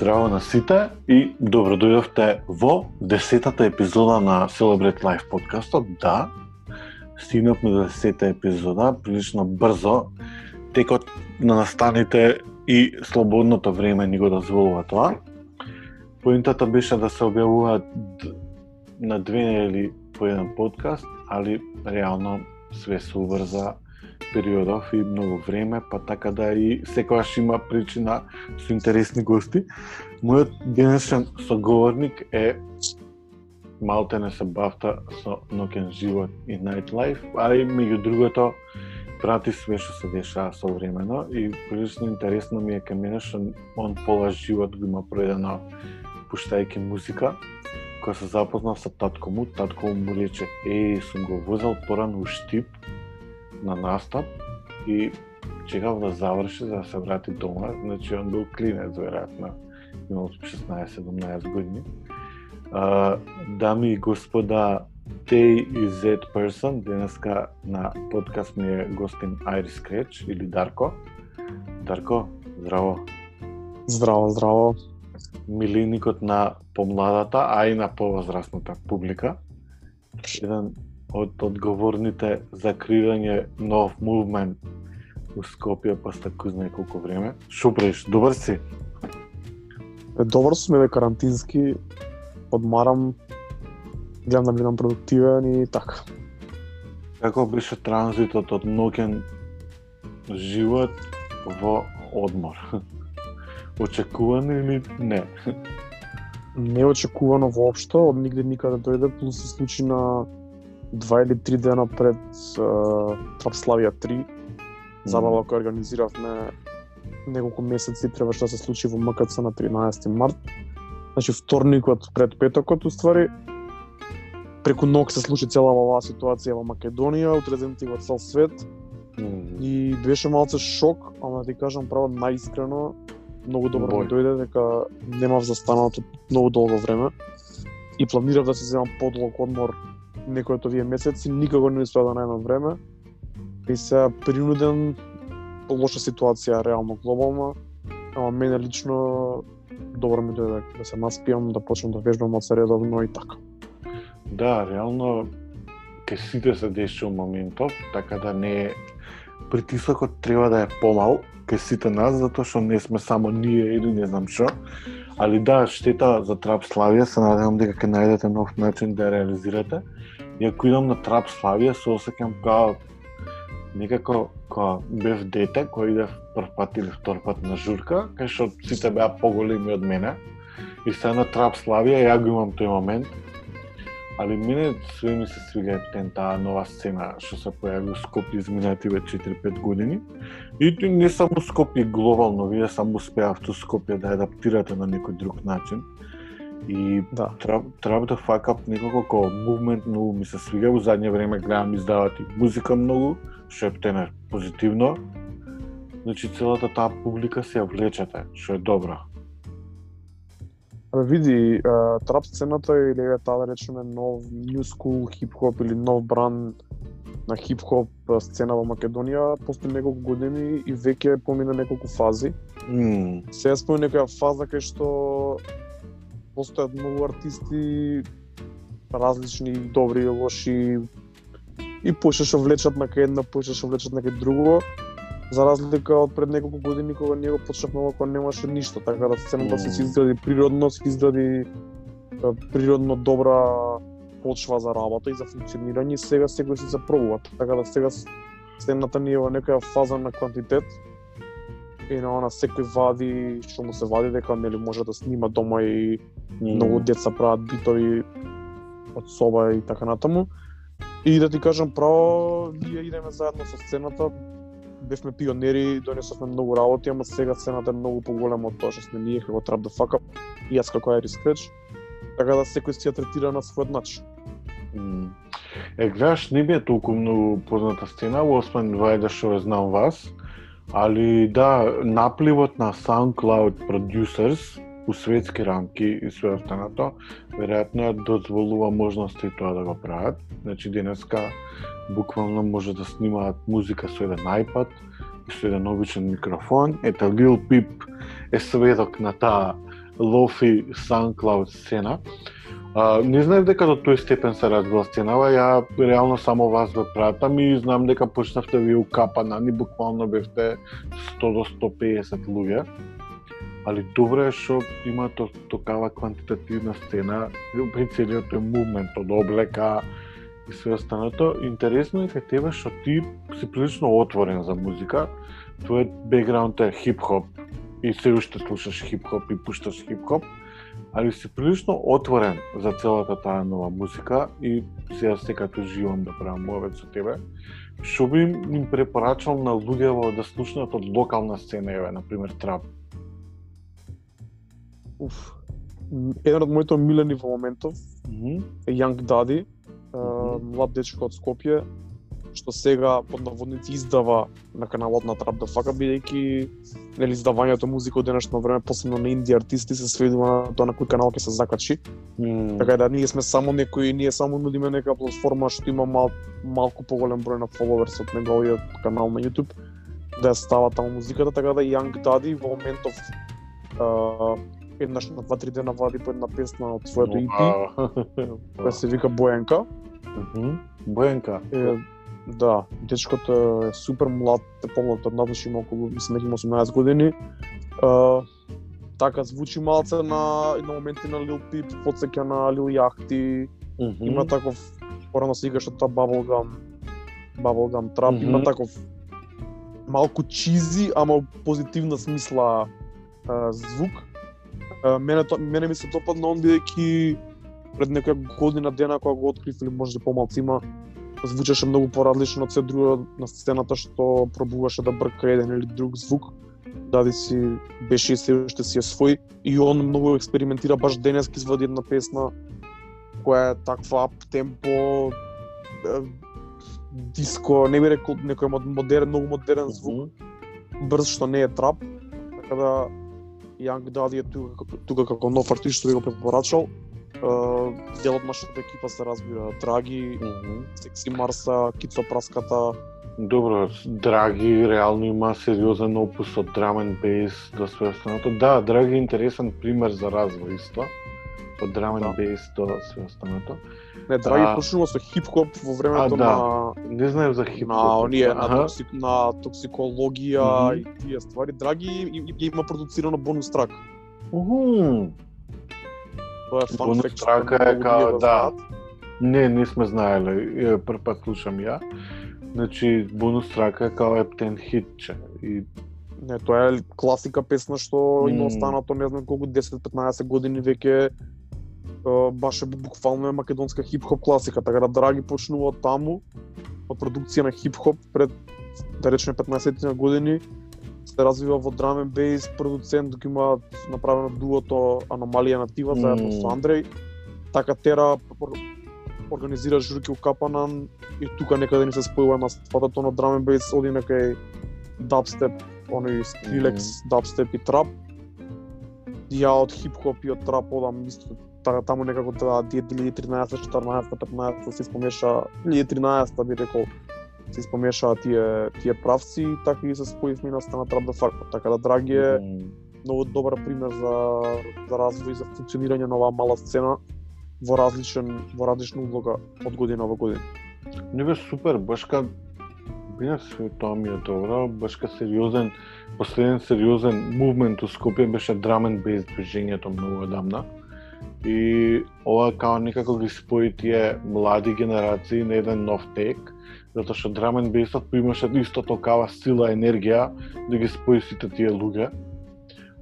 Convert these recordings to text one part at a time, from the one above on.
Здраво на сите и добро дојдовте во десетата епизода на Celebrate Life подкастот. Да, стигнавме до десетата епизода, прилично брзо. Текот на настаните и слободното време ни го дозволува тоа. Поинтата беше да се објавуваат на две недели по еден подкаст, али реално све се убрза периодов и многу време, па така да и секогаш има причина со интересни гости. Мојот денешен соговорник е малте не се бавта со нокен живот и nightlife, а и меѓу другото прати све што се дешава со времено и прилично интересно ми е кај мене што он пола живот го има проедено пуштајќи музика. Кога се запознав со татко му, татко му рече, еј, сум го возел порано у Штип, на настап и чекав да заврши за да се врати дома. Значи он бил клинец, веројатно, имал 16-17 години. Uh, дами и господа, Тей и Z Person, денеска на подкаст ми е гостин Айрис Креч или Дарко. Дарко, здраво. Здраво, здраво. Милиникот на помладата, а и на повозрастната публика. Еден од одговорните за креирање нов мувмент у Скопје после кој знае колку време. Шо правиш? Добар си? Добар сум, еве карантински, одмарам, гледам да бидам продуктивен и така. Како беше транзитот од ноќен живот во одмор? Очекувано или не? Неочекувано воопшто, од нигде никаде дојде, плюс се случи на два или три дена пред uh, Трапславија 3, забава која организиравме неколку месеци требаше да се случи во МКЦ на 13 март. Значи вторникот пред петокот уствари преку ног се случи цела оваа ситуација во Македонија, утрезнати во цел свет. Mm. И беше малце шок, ама да ти кажам право наискрено, многу добро ми дојде дека немав застанато многу долго време и планирав да се земам подолг одмор некој од овие месеци, никако не успеа да најдам време. И се принуден лоша ситуација реално глобална, ама мене лично добро ми дојде да се наспијам, да почнам да вежбам од редовно и така. Да, реално ке сите да се дешува моментов, така да не притисокот треба да е помал ке сите нас, затоа што не сме само ние или не знам што. Али да, штета за Трап Славија, се надевам дека ќе најдете нов начин да реализирате. И ако идам на Трап Славија, се осекам као некако кога бев дете, кој идев прв пат или втор пат на журка, кај што сите беа поголеми од мене. И сега на Трап Славија, ја го имам тој момент. Али мене све ми се свига тен таа нова сцена што се појави во Скопје изминативе 4-5 години. И не само Скопје глобално, вие само успеавте Скопје да адаптирате на некој друг начин. И да. треба да up некако како мувмент многу ми се свига. Во задње време гледам издавати музика многу, што е птене позитивно. Значи целата таа публика се ја влечете, што е добро. Абе види, трап сцената или е таа да речеме нов new school хип-хоп или нов бран на хип-хоп сцена во Македонија постои неколку години и веќе помина неколку фази. Mm. Сега спомни некоја фаза кај што постојат многу артисти различни, добри и лоши и поише што влечат на кај една, поише што влечат на кај друго, за разлика од пред неколку години кога ние го почнавме кога немаше ништо, така да сцената mm. се изгради природно, се изгради природно добра почва за работа и за функционирање сега секој се запробува. Така да сега сцената ни е во некоја фаза на квантитет и на она секој вади што му се вади дека нели може да снима дома и mm. многу деца прават битови од соба и така натаму. И да ти кажам право, ние идеме заедно со сцената, бевме пионери, донесовме многу работи, ама сега сцената е многу поголема од тоа што сме ние како Trap the Fuck Up и јас како Iris Scratch. Така да секој се ја третира на својот начин. Е, гледаш, не би е толку многу позната сцена, освен вајде што знам вас, али да, напливот на SoundCloud Producers у светски рамки и све останато, веројатно ја дозволува можности тоа да го прават. Значи денеска буквално може да снимаат музика со еден iPad и со еден обичен микрофон. Ето Lil Peep е сведок на таа лофи SoundCloud сцена. А, не знаев дека до тој степен се разгласенава, ја реално само вас ве пратам и знам дека почнавте ви укапана, ни буквално бевте 100 до 150 луѓе. Али добро е што има то, токава квантитативна сцена, при целиот тој мувмент од облека и све останато. Интересно е кај тебе што ти си прилично отворен за музика. Твојот бекграунд е хип-хоп и се уште слушаш хип-хоп и пушташ хип-хоп али си прилично отворен за целата таа нова музика и сега секако живам да правам мовет со тебе. Што би им препорачал на луѓето да слушнат од локална сцена, еве, на пример трап? Уф. Еден од моите омилени во моментов Mm -hmm. Young Daddy, Мгм. млад дечко од Скопје, што сега под наводници издава на каналот на Trap the Fuck бидејќи нели издавањето музика од денешно време, посебно на инди артисти се сведува на тоа на кој канал ќе се закачи. Така да ние сме само некои, ние само нудиме нека платформа што има мал, малку поголем број на фоловерс од неговиот канал на YouTube да ја става таму музиката, така да Young Daddy во моментов а, еднаш на два-три дена вади по една песна од своето EP, која се вика Боенка. Мгм. Бојанка. Е, да, дечкото е супер млад, е помлад од нас, има околу, мислам дека има 18 години. А, така звучи малце на на моменти на Lil Peep, подсеќа на Lil Yachty, Мгм. има таков порано се викаше тоа bubblegum bubblegum trap, Мгм. има таков малку чизи, ама позитивна смисла а, звук. А, мене то, мене ми се допадна он бидејќи пред некоја година дена кога го открив или може да помалку има звучеше многу поразлично од се друго на сцената што пробуваше да брка еден или друг звук. Дади си беше и се уште си е свој и он многу експериментира баш денески извади една песна која е таква ап темпо диско, не би рекол некој мод- модерен, многу модерен звук, брз што не е трап. Така да Young Daddy е тука, како- тука како нов артист што би го препорачал. Дел од нашата екипа се разбира Драги, Мгм. Секси Марса, Кицо Праската, Добро, Драги реално има сериозен опус од драм and бейс до све останато. Да, Драги е интересен пример за развој исто. Од драм and Да. бейс до све останато. Не, Драги А- почнува со хип-хоп во времето А, да. на Не знаев за хип на оние на, токсик, на токсикологија Мгм. и тие ствари. Драги и, и, има продуцирано бонус трак. Уху. Тоа е фан Бонус факт. трака е као, да. Не, не сме знаеле. Прв пат слушам ја. Значи, бонус трака е као ептен хитче. И Не, тоа е класика песна што има останато не знам колку 10-15 години веќе баш е буквално е македонска хип-хоп класика, така да Драги почнува таму, од продукција на хип-хоп пред да речеме 15 на години се развива во драм and бейс продуцент док има направено дуото Аномалија натива заедно Мм. со Андреј. Така тера ор- организира журки у Капанан и тука некаде ни се спојува на сватото на драм and бейс оди некај дабстеп, оној Skrillex, дабстеп и трап. Ја од хип-хоп и од трап одам исто та- таму некако таа 2013, 14, 15 се испомеша, 2013 би рекол, се испомешаа тие тие правци и така и се споивме на стана трап да факт. Така да Драги е многу добар пример за за развој и за функционирање на оваа мала сцена во различен во различна улога од година во година. Не бе супер, баш ка бија се тоа ми е добро, баш ка сериозен, последен сериозен мувмент у Скопје беше драм and бейс движењето многу одамна. И ова као некако ги спои тие млади генерации на еден нов тек, затоа што драмен and бейсот имаше исто токава сила, енергија да ги спои сите тие луѓе.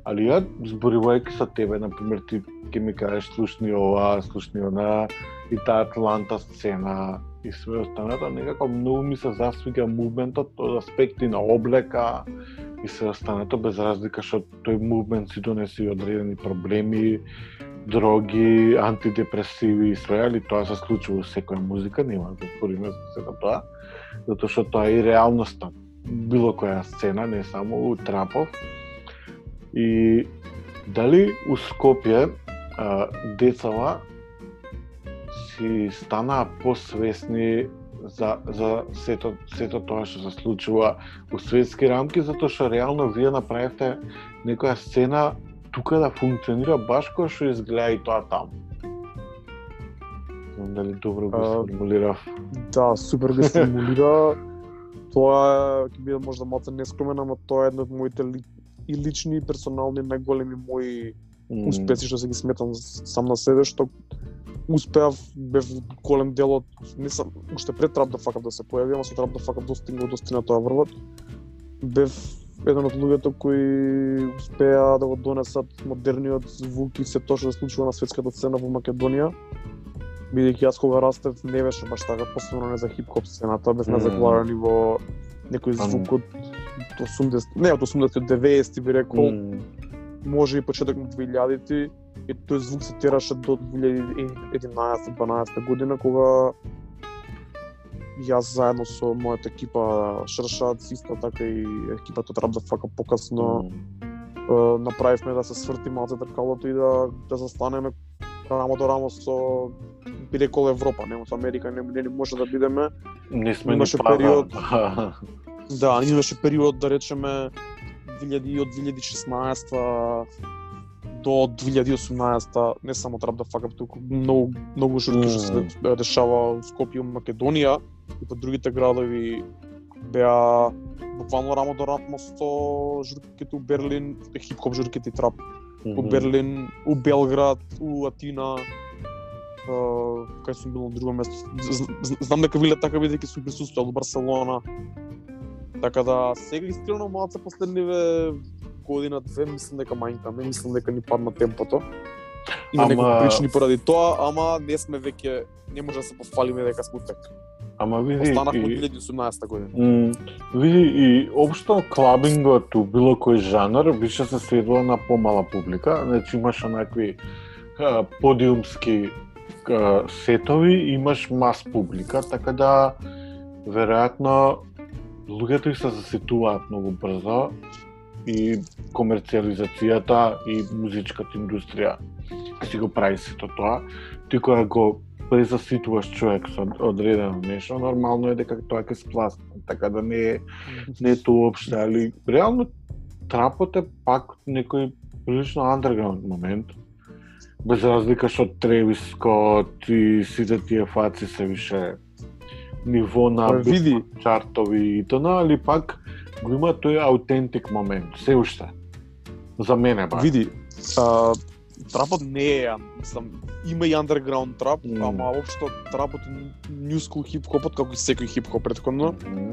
Али ја, зборувајќи со тебе, например, ти ќе ми кажеш слушни ова, слушни она, и таа Атланта сцена и све останато, некако многу ми се засвига мувментот од аспекти на облека и се останато, без разлика што тој мувмент си донеси одредени проблеми, дроги, антидепресиви и све, али тоа се случува во секоја музика, нема да спориме за тоа, затоа што тоа е и реалноста. Било која сцена, не само у трапов. И дали у Скопје а, децава си станаа посвесни за, за сето, сето тоа што се случува у светски рамки, затоа што реално вие направивте некоја сцена тука да функционира баш кој што изгледа и тоа таму. Знам дали добро го А, сформулирав. Да, супер го стимулира. тоа ќе биде можда малце нескромен, ама тоа е едно од моите ли, и лични и персонални најголеми мои М, успеси што се ги сметам сам на себе што успеав бев голем дел од не сам уште пред the Fuck Up да се појави, ама со Trap the Fuck Up достигнал достигна тоа врвот. Бев еден од луѓето кои успеа да го донесат модерниот звук и се тоа што се случува на светската сцена во Македонија. Бидејќи јас кога растев не беше баш така, посебно не за хип-хоп сцената, бев на Мм. закварен ниво некој Ам. звук од 80, не од 80 од 90 би рекол, м, може и почеток на 2000-ти и тој звук се тераше до 2011-12 година кога јас заедно со мојата екипа Шршац, исто така и екипата Trap the Fuck покасно е, направивме да се сврти малце тркалото и да да застанеме рамо до рамо со би рекол Европа, нема со Америка не, не, не може да бидеме. Не сме Имаше период- Да. Да, имаше период да речеме 2000 од 2016 до 2018 не само the Fuck Up, туку многу многу журки што се де- дешава во Скопје, Македонија и по другите градови беа буквално рамо до рамо со журките у Берлин, хип-хоп журките и трап у Мгм. Берлин, у Белград, у Атина, е, кај сум бил на друго место. Знам дека виле така бидејќи сум присуствувал у Барселона. Така да сега искрено малце последниве година две мислам дека мајнка, не мислам дека ни падна темпото. Има Ама- некои причини поради тоа, ама не сме веќе не може да се пофалиме дека сме утек. Ама види, и, 2018 година. види и општо клабингот у било кој жанр беше се следува на помала публика, значи имаш онакви а, подиумски а, сетови, имаш мас публика, така да веројатно луѓето и се засетуваат многу брзо и комерцијализацијата и музичката индустрија си го прави сето тоа. Ти кога го презаситуваш човек со одредено нешто, нормално е дека тоа ќе спласне. Така да не е не е тоа уопште, али реално трапот е пак некој прилично underground момент. Без разлика што Тревис Скот и сите тие фаци се више ниво на Па види, чартови и тоа, али пак го има тој аутентик момент, се уште. За мене ба. види, а, трапот не е, мислам, има и underground трап, Мм. ама општо трапот new school хип-хопот, како и секој хип-хоп претходно, Мгм.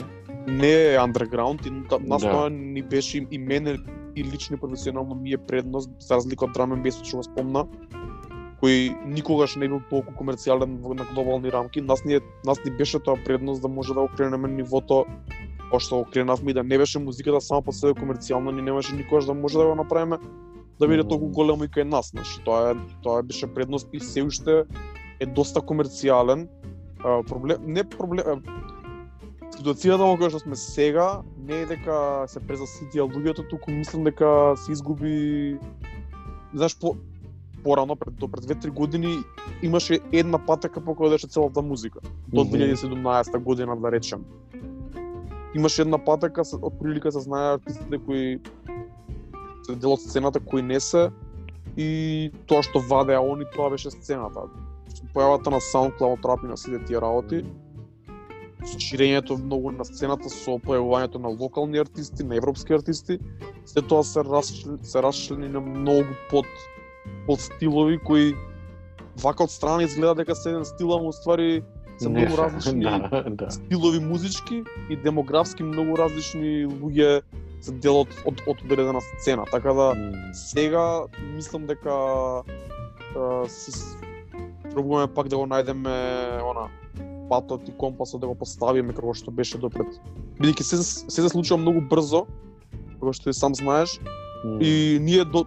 не е underground и нас Да. тоа ни беше и мене и лично и професионално ми е предност, за разлика од and Bass што го спомна, кој никогаш не бил толку комерцијален во- на глобални рамки, нас ни, е, нас ни беше тоа предност да може да окренеме нивото кој што окренавме и да не беше музиката само по себе комерцијална, ни немаше никогаш да може да го направиме да биде толку големо и кај нас, значи тоа е тоа беше предност и се уште е доста комерцијален. А, проблем не проблем ситуацијата во која што сме сега не е дека се презаситија луѓето, туку мислам дека се изгуби знаеш по порано пред до пред 2-3 години имаше една патека по која беше целата музика до Мгм. 2017 година да речем. Имаше една патека од прилика се знае артистите кои дел од сцената кои не се и тоа што вадеа они тоа беше сцената. Појавата на SoundCloud рап и на сите тие работи, ширењето многу на сцената, со појавувањето на локални артисти, на европски артисти, се тоа се расшли, се расчлени на многу под под стилови кои вака од страна изгледа дека се еден стил, ама уствари се Не многу различни Да, да. стилови музички и демографски многу различни луѓе се дел од од, од одредена сцена. Така да сега мислам дека а, си с- пробуваме пак да го најдеме она патот и компасот да го поставиме како што беше допред. Бидејќи се се се случува многу брзо, како што и сам знаеш, М. и ние до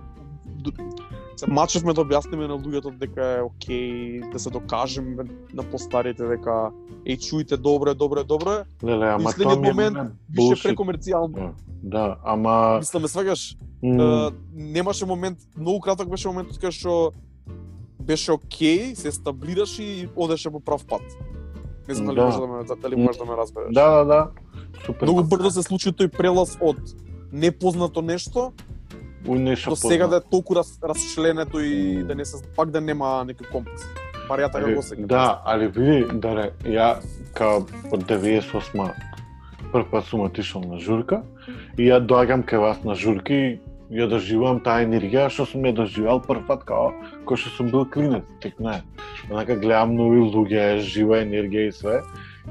се мачевме да објасниме на луѓето дека е окей да се докажеме на постарите дека еј чујте добре, добре, добре, Леле, ама тоа ми е момент више bullshit. прекомерцијално. Да, ама Мислам, ме сваѓаш, м, Е, немаше момент, многу краток беше моментот кога што беше окей, се стаблираше и одеше по прав пат. Не знам дали Да. може да ме дали може да ме разбереш. да, да, да. Супер. Многу брзо се случи тој прелаз од непознато нешто нешто до сега да е толку раз, расчленето и да не се пак да нема некој така Али, го сеќам. Да, али види, даре, ја као од 98 прв пат сум отишол на журка и ја доаѓам кај вас на журки и ја доживувам таа енергија што сум ја доживал прв пат као кој што сум бил клинец, тек не. Онака гледам нови луѓе, жива енергија и све.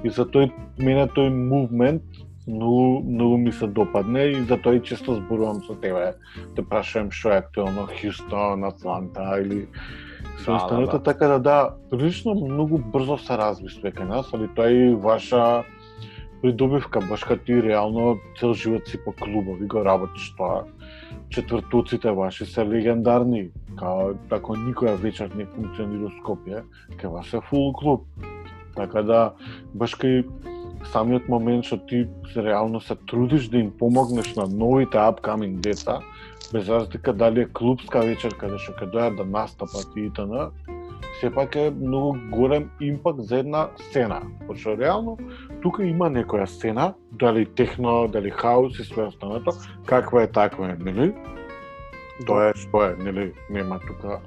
И за тој мене тој мувмент многу многу ми се допадне и за тој често зборувам со тебе. Те прашувам што е актуелно Хјустон, Атланта или се Да, останете да, да. така да да, прилично многу брзо се разви све кај нас, али тоа е и ваша придобивка, баш кај ти реално цел живот си по клубови го работиш тоа. Четвртуците ваши се легендарни, као ако никоја вечер не функционира Скопје, кај вас е фул клуб. Така да, баш кај самиот момент што ти реално се трудиш да им помогнеш на новите upcoming деца, без разлика дали е клубска вечер каде што ќе дојат да настапат и т.н. сепак е многу голем импакт за една сцена. Пошто реално тука има некоја сцена, дали техно, дали хаус и све останато, каква е таква е, нели? Тоа е што е, нели? Нема тука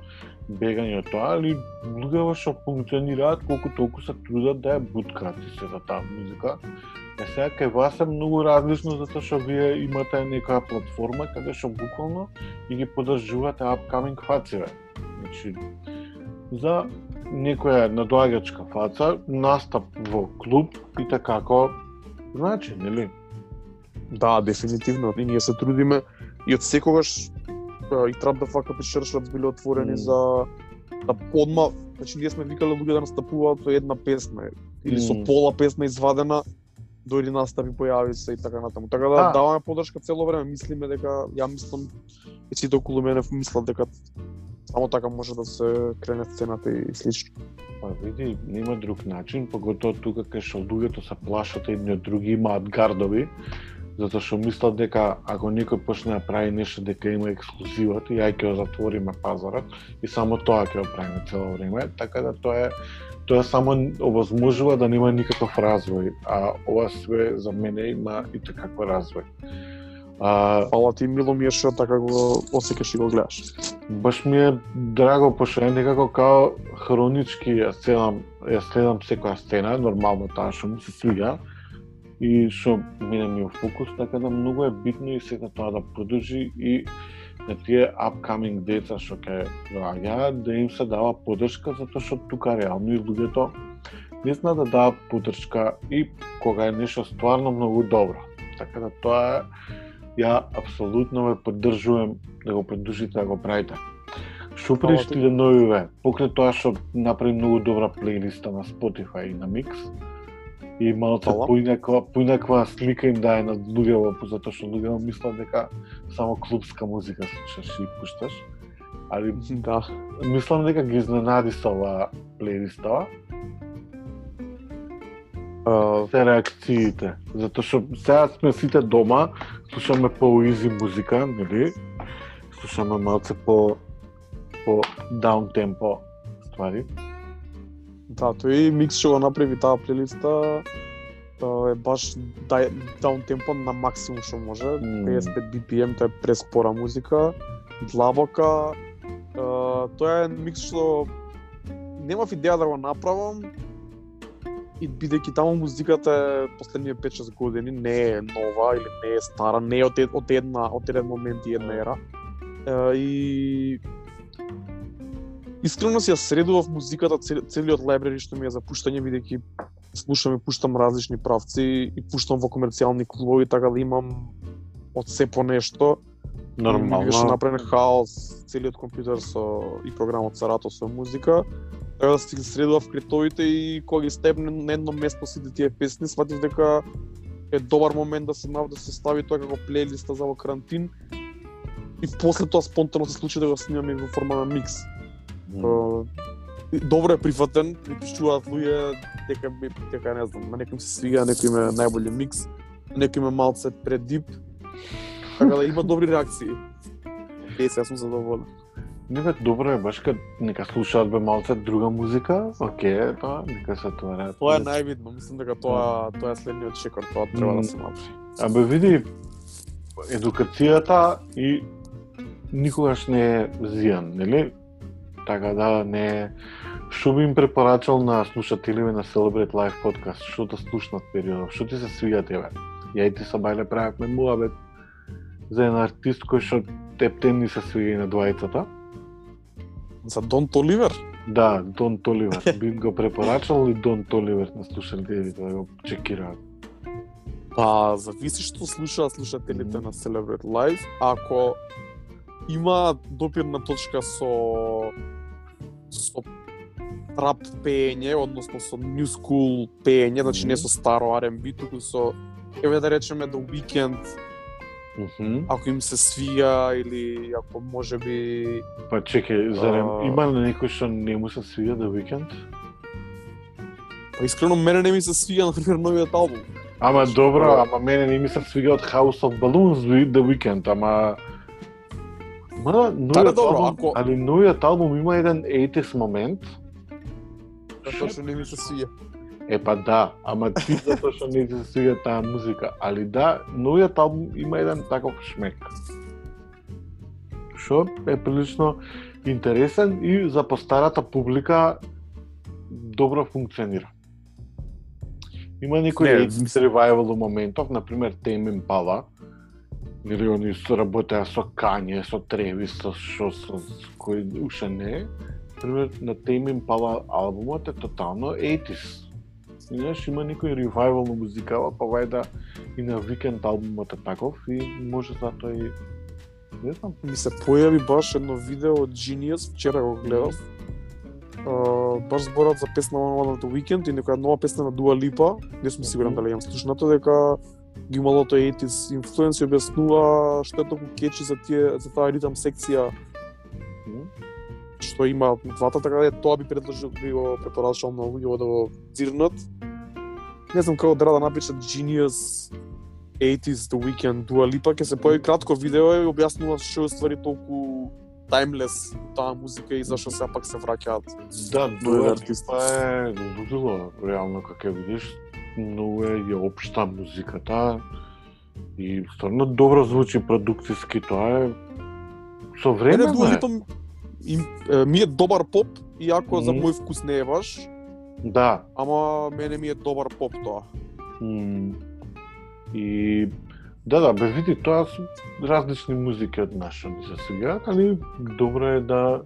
бегање од тоа, али луѓето што функционираат колку толку се трудат да ја буткаат и се за таа музика. Е сега кај вас е многу различно затоа што вие имате некоја платформа каде што буквално и ги подржувате upcoming фациве. Значи за некоја надоаѓачка фаца, настап во клуб и така како значи, нели? Да, дефинитивно. И ние се трудиме и од секогаш и Trap the Fuck Up и Шершац биле отворени Мм. за да одма, значи ние сме викале луѓе да настапуваат со една песна или со пола песна извадена дојди настапи појави се и така натаму. Така да, Да. даваме поддршка цело време, мислиме дека ја мислам и сите околу мене мислат дека само така може да се крене сцената и слично. Па види, нема друг начин, поготоа тука кај што луѓето се плашат едни од други, имаат гардови, затоа што мислат дека ако некој почне да прави нешто дека има ексклузивот и ај ќе го затвориме пазарот и само тоа ќе го правиме цело време, така да тоа е тоа само овозможува да нема никаков развој, а ова све за мене има и такаква развој. А, Фала ти мило ми е што така го осеќаш и го гледаш. Баш ми е драго, пошто е некако као хронички ја следам, ја следам секоја сцена, нормално таа што ми се свига и што мене ми е во фокус, така да многу е битно и сега тоа да продолжи и на тие upcoming деца што ќе доаѓаат да им се дава поддршка затоа што тука реално и луѓето не знаат да дават поддршка и кога е нешто стварно многу добро. Така да тоа ја апсолутно ве поддржувам да го продолжите да го правите. Што Фала ти. приштиле новиве? Покрај тоа што направи многу добра плейлиста на Spotify и на Mix, и Фала. поинаква, поинаква слика им дае на луѓето, затоа што луѓето мислат дека само клубска музика слушаш и пушташ. Али Да. мислам дека ги изненади со оваа плейлиста, А, се реакциите. Затоа што сега сме сите дома, слушаме по изи музика, нели? Слушаме малце по по даун темпо ствари. Да, тој микс што го направи таа плейлиста е баш даун темпо на максимум што може. Мм. 55 BPM, тоа е преспора музика, длабока. Тоа е микс што немав идеја да го направам и бидејќи таму музиката е последниве 5-6 години, не е нова или не е стара, не е од, од една од еден момент и една ера. А, и искрено си ја средував музиката цел- целиот лайбрери што ми е за пуштање бидејќи слушам и пуштам различни правци и пуштам во комерцијални клубови така да имам од се по нешто. Нормално. направен хаос, целиот компјутер со и програмот Сарато со музика. Така да си ги средував кретовите и кога ги степне на едно место сите тие песни, сватив дека е добар момент да се нав да се стави тоа како плейлиста за во карантин. И после тоа спонтано се случи да го снимаме во форма на микс. Добро е прифатен, ми пишуваат луѓе дека ми дека не знам, на некој се свига, некој има најбољи микс, некој има малце предип. Така да има добри реакции. Е, сега сум задоволен. Нека добро е баш кад нека слушаат бе малце друга музика, окей, тоа нека се отварат. Тоа е највидно, мислам дека тоа тоа е следниот шекор, тоа треба да се направи. Абе види, едукацијата и никогаш не е зијан, нели? Така да не Што би им препорачал на слушателиве на Celebrate Live подкаст? Што да слушнат периодов? Што ти се свига тебе? Ја и ти са бајле правевме муабет за еден артист кој што тептен ни се свига и на двајцата. За Дон Толивер? Да, Дон Толивер. би го препорачал ли Дон Толивер на слушателите да го чекираат? Па, зависи што слушаат слушателите на Celebrate Live. Ако има допирна точка со со трап пеење, односно со new school пеење, значи не со старо R&B, туку со еве да речеме The Weeknd, Mm -hmm. ако им се свија или ако може би Па чекај, зарем А. има ли некој што не му се свига The Weeknd? па искрено мене не ми се свија на пример новиот албум. Ама добро, Да. ама мене не ми се свига од House of Balloons The Weeknd, ама Ма, новиот добро, албум, ако- али новиот албум има еден 80s момент. Затоа што не ми се свија. Е па да, ама ти затоа што не се свига таа музика, али да, новиот албум има еден таков шмек. Што е прилично интересен и за постарата публика добро функционира. Има некои Не, revival моментов, на пример Tame Impala, или они соработеа со Kanye, со Тревис, со шо, со, со кој уште не. Пример, на Tame Impala албумот е тотално 80s. Знаеш, има некој ревайвал на музикава, па вајда и на Weekend албумот е таков и може затоа и не знам. Ми се појави баш едно видео од Genius, вчера го гледав. Uh, баш зборат за песна на The Weeknd и некоја нова песна на Dua Lipa, не сум сигурен дали имам слушнато, дека ги имало тој 80s инфлуенс и објаснува што е толку кечи за тие за таа ритам секција што има двата, така да е, тоа би предложил би го препорачал на луѓето да го зирнат. Не знам како треба да напишат Genius 80s The Weeknd Dua Lipa, ќе се појави кратко видео и објаснува што ствари толку таймлес таа музика и зашо сега пак се враќаат. Да, артисти. Липа е лудило, реално како видиш, многу е ја општа музиката и стварно добро звучи продукциски, тоа е со време Мене е, ми е добар поп, иако за Мгм. мој вкус не е баш, Да. ама мене ми е добар поп тоа. М, И да, да, бе види тоа се различни музики од наша ни се свигаат, али добро е да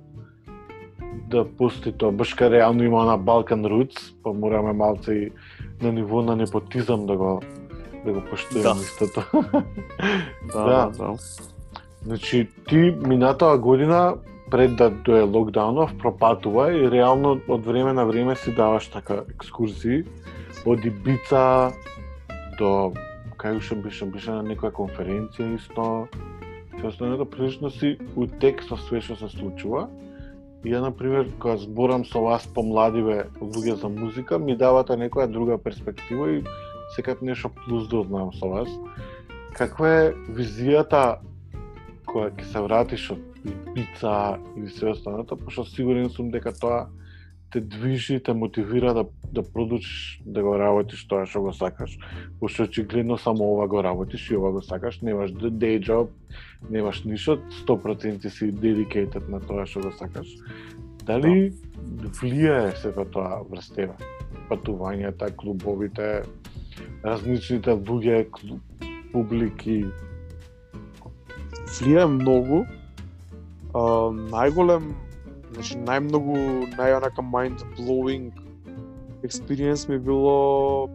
да постои тоа. Баш ка реално има на Balkan Roots, па мораме малце и на ниво на непотизам да го да го поштојаме Да. истото. Да, Да. да, да. Значи, ти минатава година пред да дое локдаунов пропатува и реално од време на време си даваш така екскурзии од Ибица до кај уште беше беше на некоја конференција исто. Се останато прилично си у текст со све што се случува. И ја, например, кога зборам со вас помладиве луѓе за музика, ми давате некоја друга перспектива и секад нешто плюс да знам со вас. Каква е визијата која ќе се вратиш од Ибица или се останато, пошто сигурен сум дека тоа те движи, те мотивира да да продолжиш да го работиш тоа што го сакаш. Пошто очигледно само ова го работиш и ова го сакаш, немаш day job, немаш ништо, 100% си dedicated на тоа што го сакаш. Дали влијае сето тоа врз тебе? Патувањата, клубовите, различните луѓе, клуб, публики, влијае многу. А, најголем, значи најмногу, најонака mind blowing experience ми било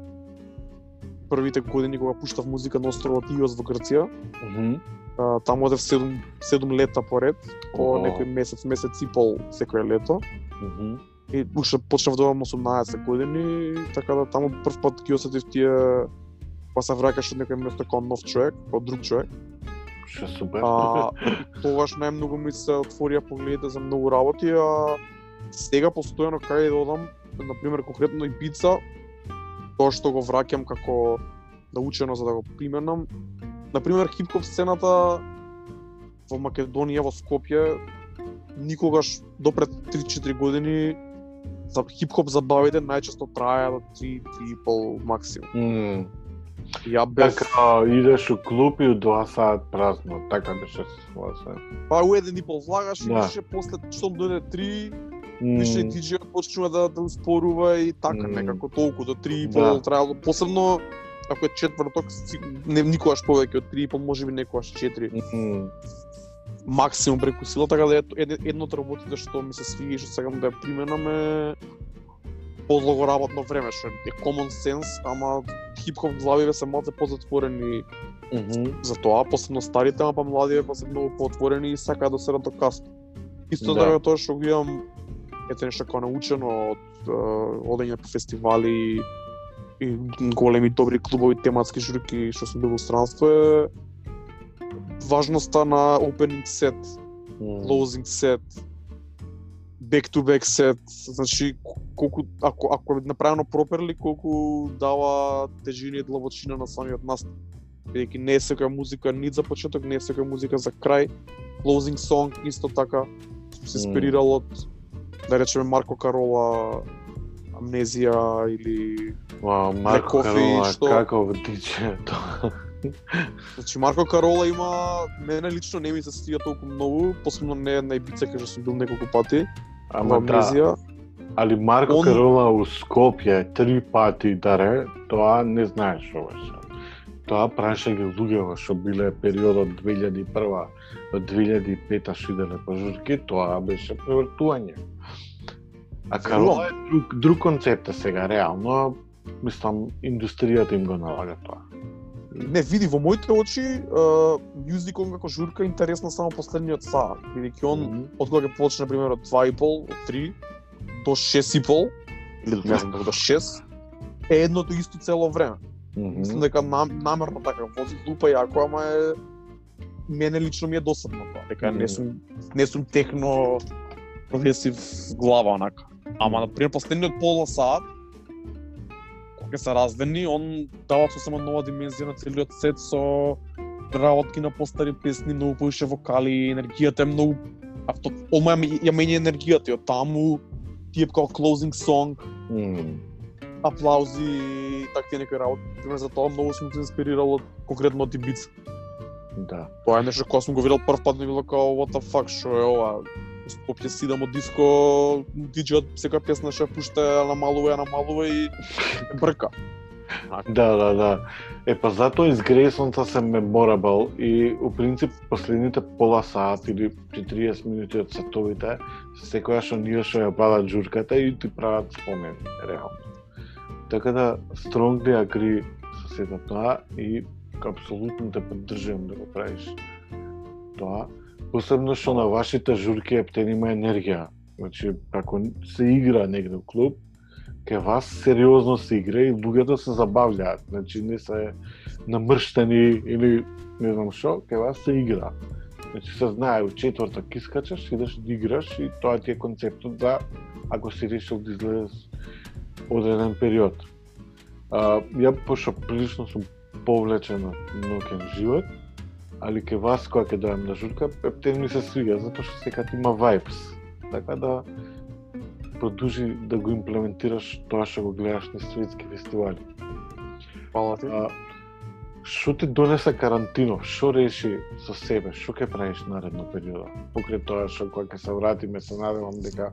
првите години кога пуштав музика на островот Иос во Грција. Мгм. А, таму одев 7, 7 лета поред, по Ого. некој месец, месец и пол секој лето. Мгм. И уште почнав да имам 18 години, така да таму прв пат ги осетив тие па се враќаш од некој место како нов човек, како друг човек. Што супер. А, тогаш најмногу ми се отворија погледите за многу работи, а сега постојано кај да одам, на пример конкретно и пица, тоа што го враќам како научено за да го применам. На пример хип-хоп сцената во Македонија, во Скопје, никогаш допред 3-4 години за хип-хоп забавите најчесто траја до 3 3,5 максимум. М, Ја бев Така, идеш у клуб и у два саат празно, така беше ситуација. па у еден и пол влагаш Да. беше после што дојде три, М, више диџејот почнува да да успорува и така Мм. некако толку до три и Да. пол траело посебно ако е четврток, не никогаш повеќе од три и пол, можеби некогаш четири. м, максимум преку сила, така да ето, ед, едно од работите што ми се свига и што сакам да ја применам е подлого работно време, што е common sense, ама хип-хоп главиве се малце позатворени мгм. за тоа, посебно старите, ама па младиве па се многу поотворени и сакаат да седат до касно. Исто Да. така тоа што го имам ете нешто како научено од одење по фестивали и големи добри клубови, тематски журки што сум бил во странство е важноста на opening set, closing set, back to back set, значи колку ако ако е направено проперли колку дава тежина и длабочина на самиот настап. Бидејќи не е секоја музика нит за почеток, не е секоја музика за крај. Closing song исто така се инспирирал од да речеме Марко Карола Амнезија или Вау, Марко Карола, што- каков диџе тоа. Значи Марко Карола има мене лично не ми се стига толку многу, посебно не на Ибица кај што сум бил неколку пати. Ама да, Амнезија. али Марко Он- Карола у Скопје три пати даре, тоа не знаеш ова што. Тоа праше ги луѓето што биле периодот 2001 до 2005 што иделе по журки, тоа беше превртување. А Карола е друг, друг концепт е сега, реално, мислам, индустријата им го налага тоа. Не, види, во моите очи, мюзикон како журка интересна само последниот саат, бидејќи он Мгм. од кога ќе почне пример од 2,5, од 3 до 6,5 или до не знам до 6 е едното исто цело време. Мгм. Мислам дека нам, намерно така вози лупа јако, ама е мене лично ми е досадно тоа, дека не Мгм. сум не сум техно прогресив глава онака. Ама на пример последниот пола саат кога се раздени, он дава сосема нова димензија на целиот сет со работки на постари песни, многу повише вокали, енергијата е многу авто ома ја, менја енергијата и од таму тие како closing song, М. аплаузи, такви некои работи. Пример за тоа многу сум се инспирирал од конкретно од Ибица. Да. Тоа е нешто кога сум го видел прв пат ми било као what the fuck што е ова. Скопје сидам од диско, диджеот секоја песна ше пушта ја намалува, ја намалува и брка. Да, да, да. Е, па затоа изгресонца се меморабл и у принцип последните пола саат или 40 минути од сатовите секојаш оние што ја падат журката и ти прават спомен, реално. Така да strongly agree со сето тоа и апсолутно те поддржувам да го правиш тоа. Посебно што на вашите журки ептен има енергија. Значи, ако се игра негде у клуб, ке вас сериозно се игра и луѓето се забавлjaат. Значи не се намрштени или не знам што, ке вас се игра. Значи се знае, у четвртак искачаш, идеш да играш и тоа ти е концептот да ако си решил да излезеш одреден период. А, ја пошто прилично сум повлечен на нокен живот, али ке вас кога ќе дојам на журка, ептен ми се свига, затоа што секад има vibes. Така да продолжи да го имплементираш тоа што го гледаш на светски фестивали. Фала ти. А, што ти донесе карантинов? Што реши со себе? Што ќе правиш наредно периода? Покрај тоа што кога ќе се вратиме, се надевам дека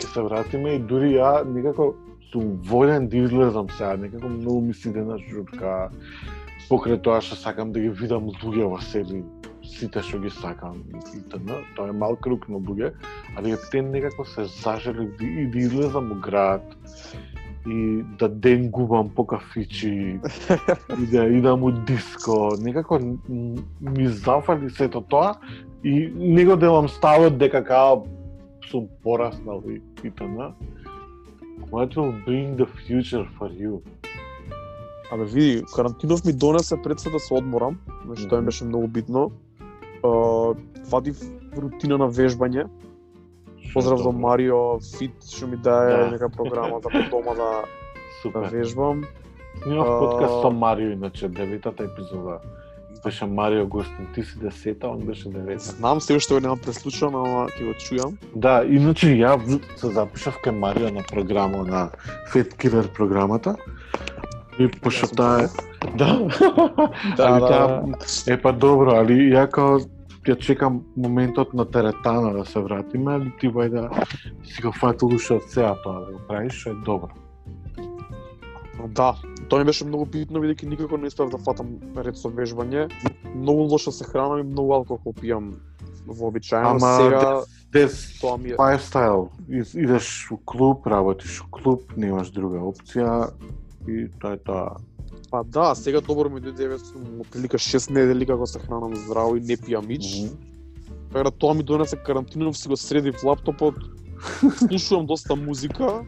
ќе се вратиме и дури ја некако сум волен да излезам сега, некако многу ми се иде на журка. Покрај тоа што сакам да ги видам луѓе во себе, сите што ги сакам и т.н. Тоа е мал круг на луѓе, али ептен некако се зажелив да, и да излезам у град и да денгувам по кафичи и да идам у диско. Некако ми зафали сето тоа и не го делам ставот дека као сум пораснал и, и т.н. What will bring the future for you? Абе види, карантинов ми донесе пред се да се одморам, значи тоа ми беше многу битно. Uh, вадив рутина на вежбање. Поздрав до Марио Фит што ми дае Да. нека програма за дома да, да Супер. вежбам. Снимав подкаст со Марио, иначе, деветата епизода. Беше Марио гостин, ти си десета, он беше девета. Знам се уште го немам преслушано, ама ќе го чујам. Да, иначе ја се запишав кај Марио на програма на Fat Killer програмата. И пошто. Да. Да, али да. таа е па добро, али ја као ја чекам моментот на теретана да се вратиме, али ти бај да си го фатил уште од сега тоа да го правиш, што е добро. Да, тоа ми беше многу битно бидејќи никако не успев да фатам ред со вежбање. Многу лошо се хранам и многу алкохол пијам вообичаено. Ама Сега Дес тоа ми е lifestyle, идеш у клуб, работиш у клуб, немаш друга опција и тоа е тоа. Па да, сега добро ми дојде еве сум отприлика 6 недели како се хранам здраво и не пијам ич. Мгм. Така да тоа ми донесе карантинов, си го средив лаптопот, слушувам доста музика,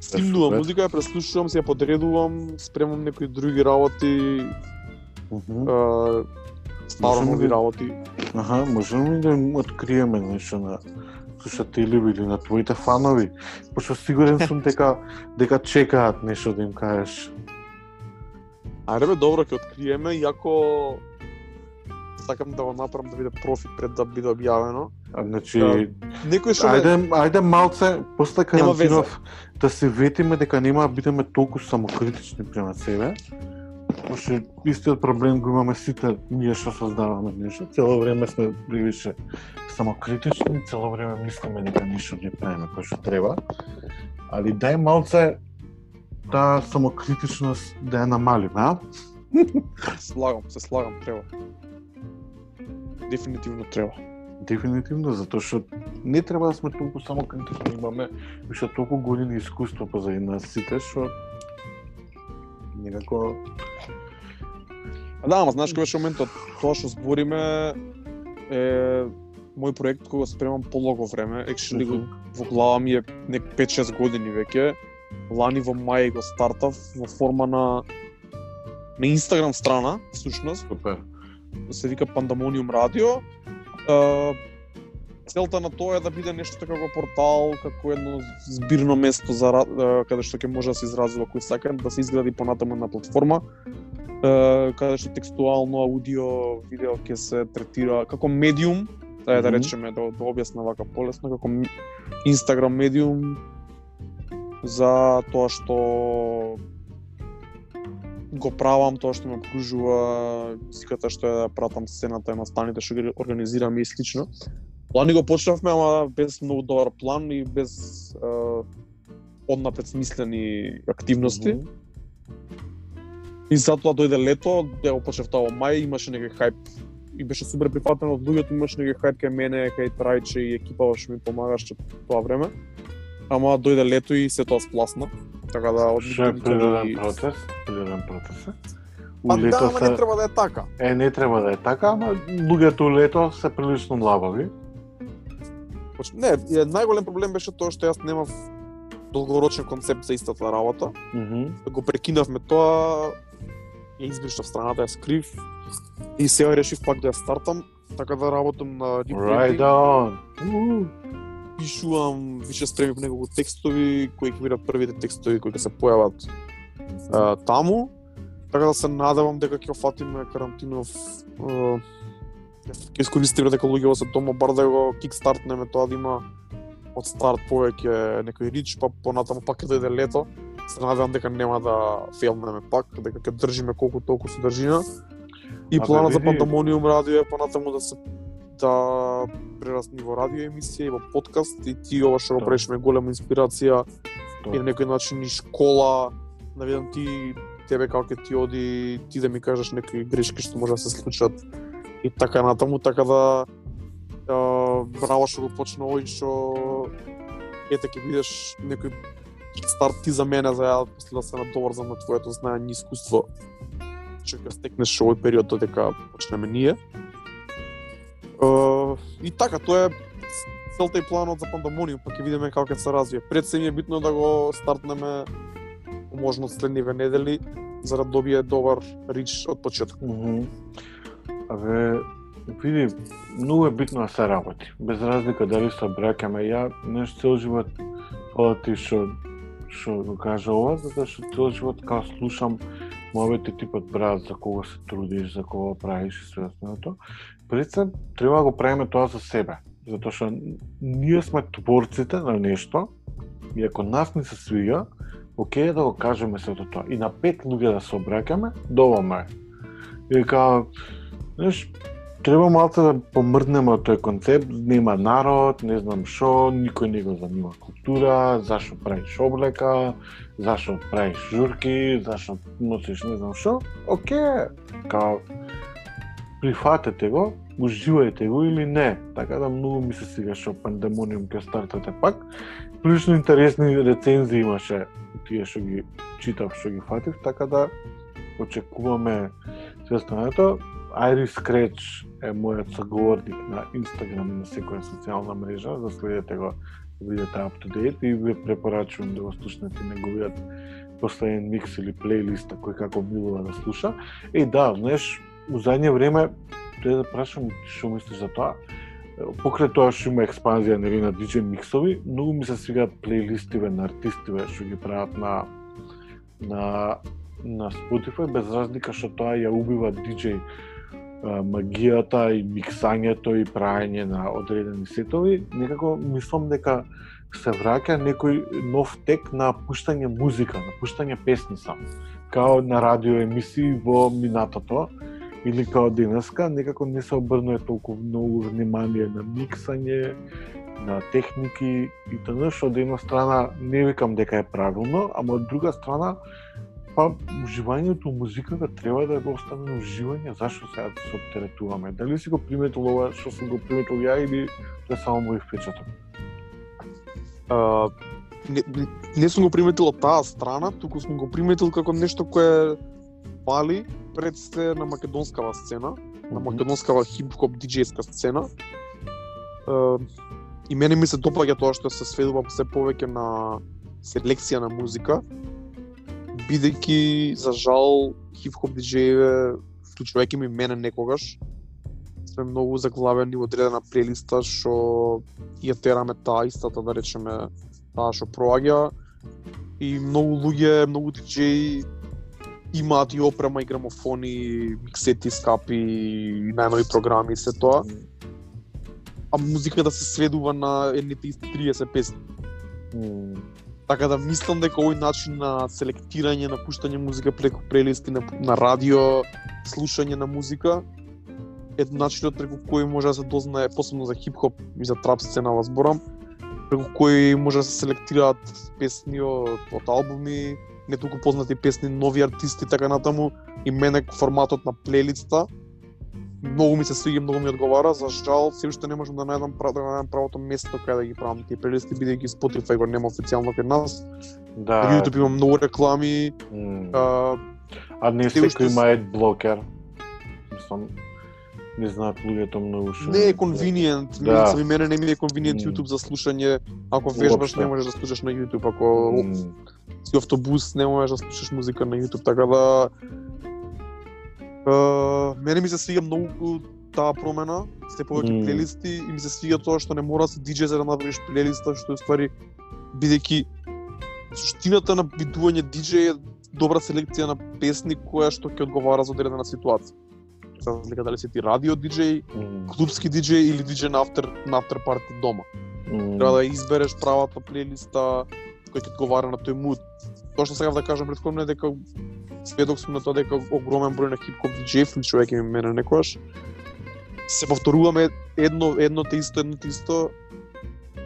стимнувам музика, ја преслушувам, се ја подредувам, спремам некои други работи, а, старо Можеме нови да- работи. Аха, можеме да им откриеме нешто на слушатели или на твоите фанови? Пошто сигурен сум дека дека чекаат нешто да им кажеш. Ајде бе, добро, ќе откриеме, иако сакам да го направам да биде профит пред да биде објавено. А, Значи, Да. Некој што ме... ајде, ајде малце после карантинов да се ветиме дека нема да бидеме толку самокритични према себе. Пошто истиот проблем го имаме сите ние што создаваме нешто. Цело време сме привише самокритични, цело време мислиме дека ништо не правиме кој што треба. Али дај малце таа самокритичност да ја намалиме, а? Слагам, се слагам, треба. Дефинитивно треба. Дефинитивно, затоа што не треба да сме толку самокритични, имаме уште толку години искуство позади нас сите што некако да, ама знаеш кој беше моментот? Тоа што збориме е мој проект кој го спремам полого време, actually го во глава ми е нек 5-6 години веќе. Лани во мај го стартав во форма на на Инстаграм страна, всушност, супер. се вика Пандамониум радио. Целта на тоа е да биде нешто како портал, како едно збирно место за каде што ќе може да се изразува кој сака, да се изгради понатаму една платформа каде што текстуално, аудио, видео ќе се третира како медиум, да е да речеме да, да објасна вака полесно како Инстаграм медиум за тоа што го правам, тоа што ме окружува, музиката што ја пратам сцената, настаните што ги организирам и слично. Лани го почнавме, ама без многу добар план и без е, однапред смислени активности. Мгм. И затоа дојде лето, ја го почнав тоа во мај, имаше некој хајп и беше супер прифатено од луѓето, имаше некој хајп кај мене, кај Трајче и екипава што ми помагаше тоа време. Ама дојде лето и се тоа спласна. Така да од Што е природен процес, природен процес. Па да, ама не се треба да е така. е не треба да е така, ама луѓето у лето се прилично лабави. Не, најголем проблем беше тоа што јас немав долгорочен концепт за истата работа. Мгм. Го прекинавме тоа, ја избришав страната, ја скрив и сега решив пак да ја стартам, така да работам на Right реплейтинг, on. Пишувам, више спремив неколку текстови, кои ќе бидат првите текстови кои ќе се појават а, таму. Така да се надевам дека ќе фатиме карантинов а, ќе искористиме дека луѓето се дома бар да го кикстартнеме тоа да има од старт повеќе некој рич, па понатаму пак ќе дојде лето. Се надевам дека нема да фейлнеме пак, дека ќе држиме колку толку содржина. И Абе, планот за Пандамониум радио е понатаму да се да прерасни во радио емисија и во подкаст и ти ова што го правиш ме голема инспирација и на некој начин и школа, да видам ти тебе како ќе ти оди, ти да ми кажеш некои грешки што може да се случат и така натаму, така да браво што го почна овој што ете ќе видиш некој старт ти за мене за ја после да се надоврзам на твоето знаење и искуство што ќе стекнеш овој период додека почнеме ние. И така, тоа е целта и планот за Пандамониум, па ќе видиме како ќе се развие. Пред се ми е битно да го стартнеме можно следниве недели, за да добие добар рич од почеток. Мгм. Абе, види, многу е битно да се работи. Без разлика дали се бракаме ја, нешто цел живот, фала ти што што го кажа ова, затоа што цел живот као слушам мовете типот брат за кого се трудиш, за кого правиш и све останато. Прецен се треба да го правиме тоа за себе, затоа што ние сме творците на нешто и ако нас не се свига, окей да го кажеме сето тоа. И на пет луѓе да се обраќаме, доволно е. И као, знаеш, треба малце да помрднеме од тој концепт, нема народ, не знам што, никој не го занима култура, зашо правиш облека, зашо правиш журки, зашо носиш не знам што, оке, као, прифатете го, уживајте го или не. Така да многу ми се сега што пандемониум ќе стартате пак. Прилично интересни рецензии имаше тие што ги читав, што ги фатив, така да очекуваме се Айри Скреч е мојот соговорник на Инстаграм и на секоја социјална мрежа, заследете го видете бидете up to date и ви препорачувам да го слушнете неговиот последен микс или плейлиста кој како милува да слуша. И да, знаеш, у задње време треба да прашам што мислиш за тоа. Покрај тоа што има експанзија нели на DJ миксови, многу ми се свигаат плейлистиве на артистиве што ги прават на на на Spotify без разлика што тоа ја убива DJ магијата и миксањето и правење на одредени сетови, некако мислам дека се враќа некој нов тек на пуштање музика, на пуштање песни само као на радио емисии во минатото, или као денеска, некако не се обрнува толку многу внимание на миксање, на техники и т.н. што од една страна не викам дека е правилно, ама од друга страна па уживањето музиката треба да го остане уживање, зашто сега да се оптеретуваме? Дали си го приметил ова што сум го приметил ја или тоа само мој впечаток? Uh, не, не сум го приметил од таа страна, туку сум го приметил како нешто кое пали пред се на македонскава сцена, на македонскава хип-хоп диџејска сцена. Uh, и мене ми се допаѓа тоа што се сведува се повеќе на селекција на музика, бидејќи за жал хип-хоп диџејеве, вклучувајќи ми мене некогаш, сме многу заглавени во одредена прелиста што ја тераме таа истата, да речеме, таа што проаѓа и многу луѓе, многу диџеи имаат и опрема и грамофони, миксети скапи, и најнови програми и се тоа. А музиката се сведува на едните исти 30 песни. Mm. Така да мислам дека овој начин на селектирање, на пуштање музика преку прелисти на, на радио, слушање на музика, е начинот преку кој може да се дознае, посебно за хип-хоп и за трап сцена вас зборам, преку кој може да се селектираат песни од, од албуми, не толку познати песни, нови артисти така натаму и мене форматот на плейлиста многу ми се свиѓа, многу ми одговара, за жал се уште не можам да најдам да најдам правото место каде да ги правам тие плейлисти бидејќи Spotify го нема официјално кај нас. Да. На YouTube има многу реклами. Mm. А, А не секој уште има ед блокер. Мислам, не знаат луѓето многу што. не е convenient, Да. ми мене не ми е Мм. YouTube за слушање. Ако вежбаш не можеш да слушаш на YouTube, ако М, си автобус не можеш да слушаш музика на YouTube, така да Uh, мене ми се свига многу таа промена, се повеќе Мм. плейлисти и ми се свига тоа што не мора да се диџе за да направиш плейлиста, што е ствари бидејќи суштината на бидување диџеј е добра селекција на песни која што ќе одговара за одредена ситуација. За разлика дали си ти радио диџеј, м, клубски диџеј или диџеј на автер на автер парти дома. м, Треба да избереш правата плейлиста која ќе одговара на тој муд. Тоа што сакав да кажам претходно е дека сведок сум на тоа дека огромен број на хип-хоп диџеи, вклучувајќи ми мене некогаш, се повторуваме едно едно те исто, едно те исто,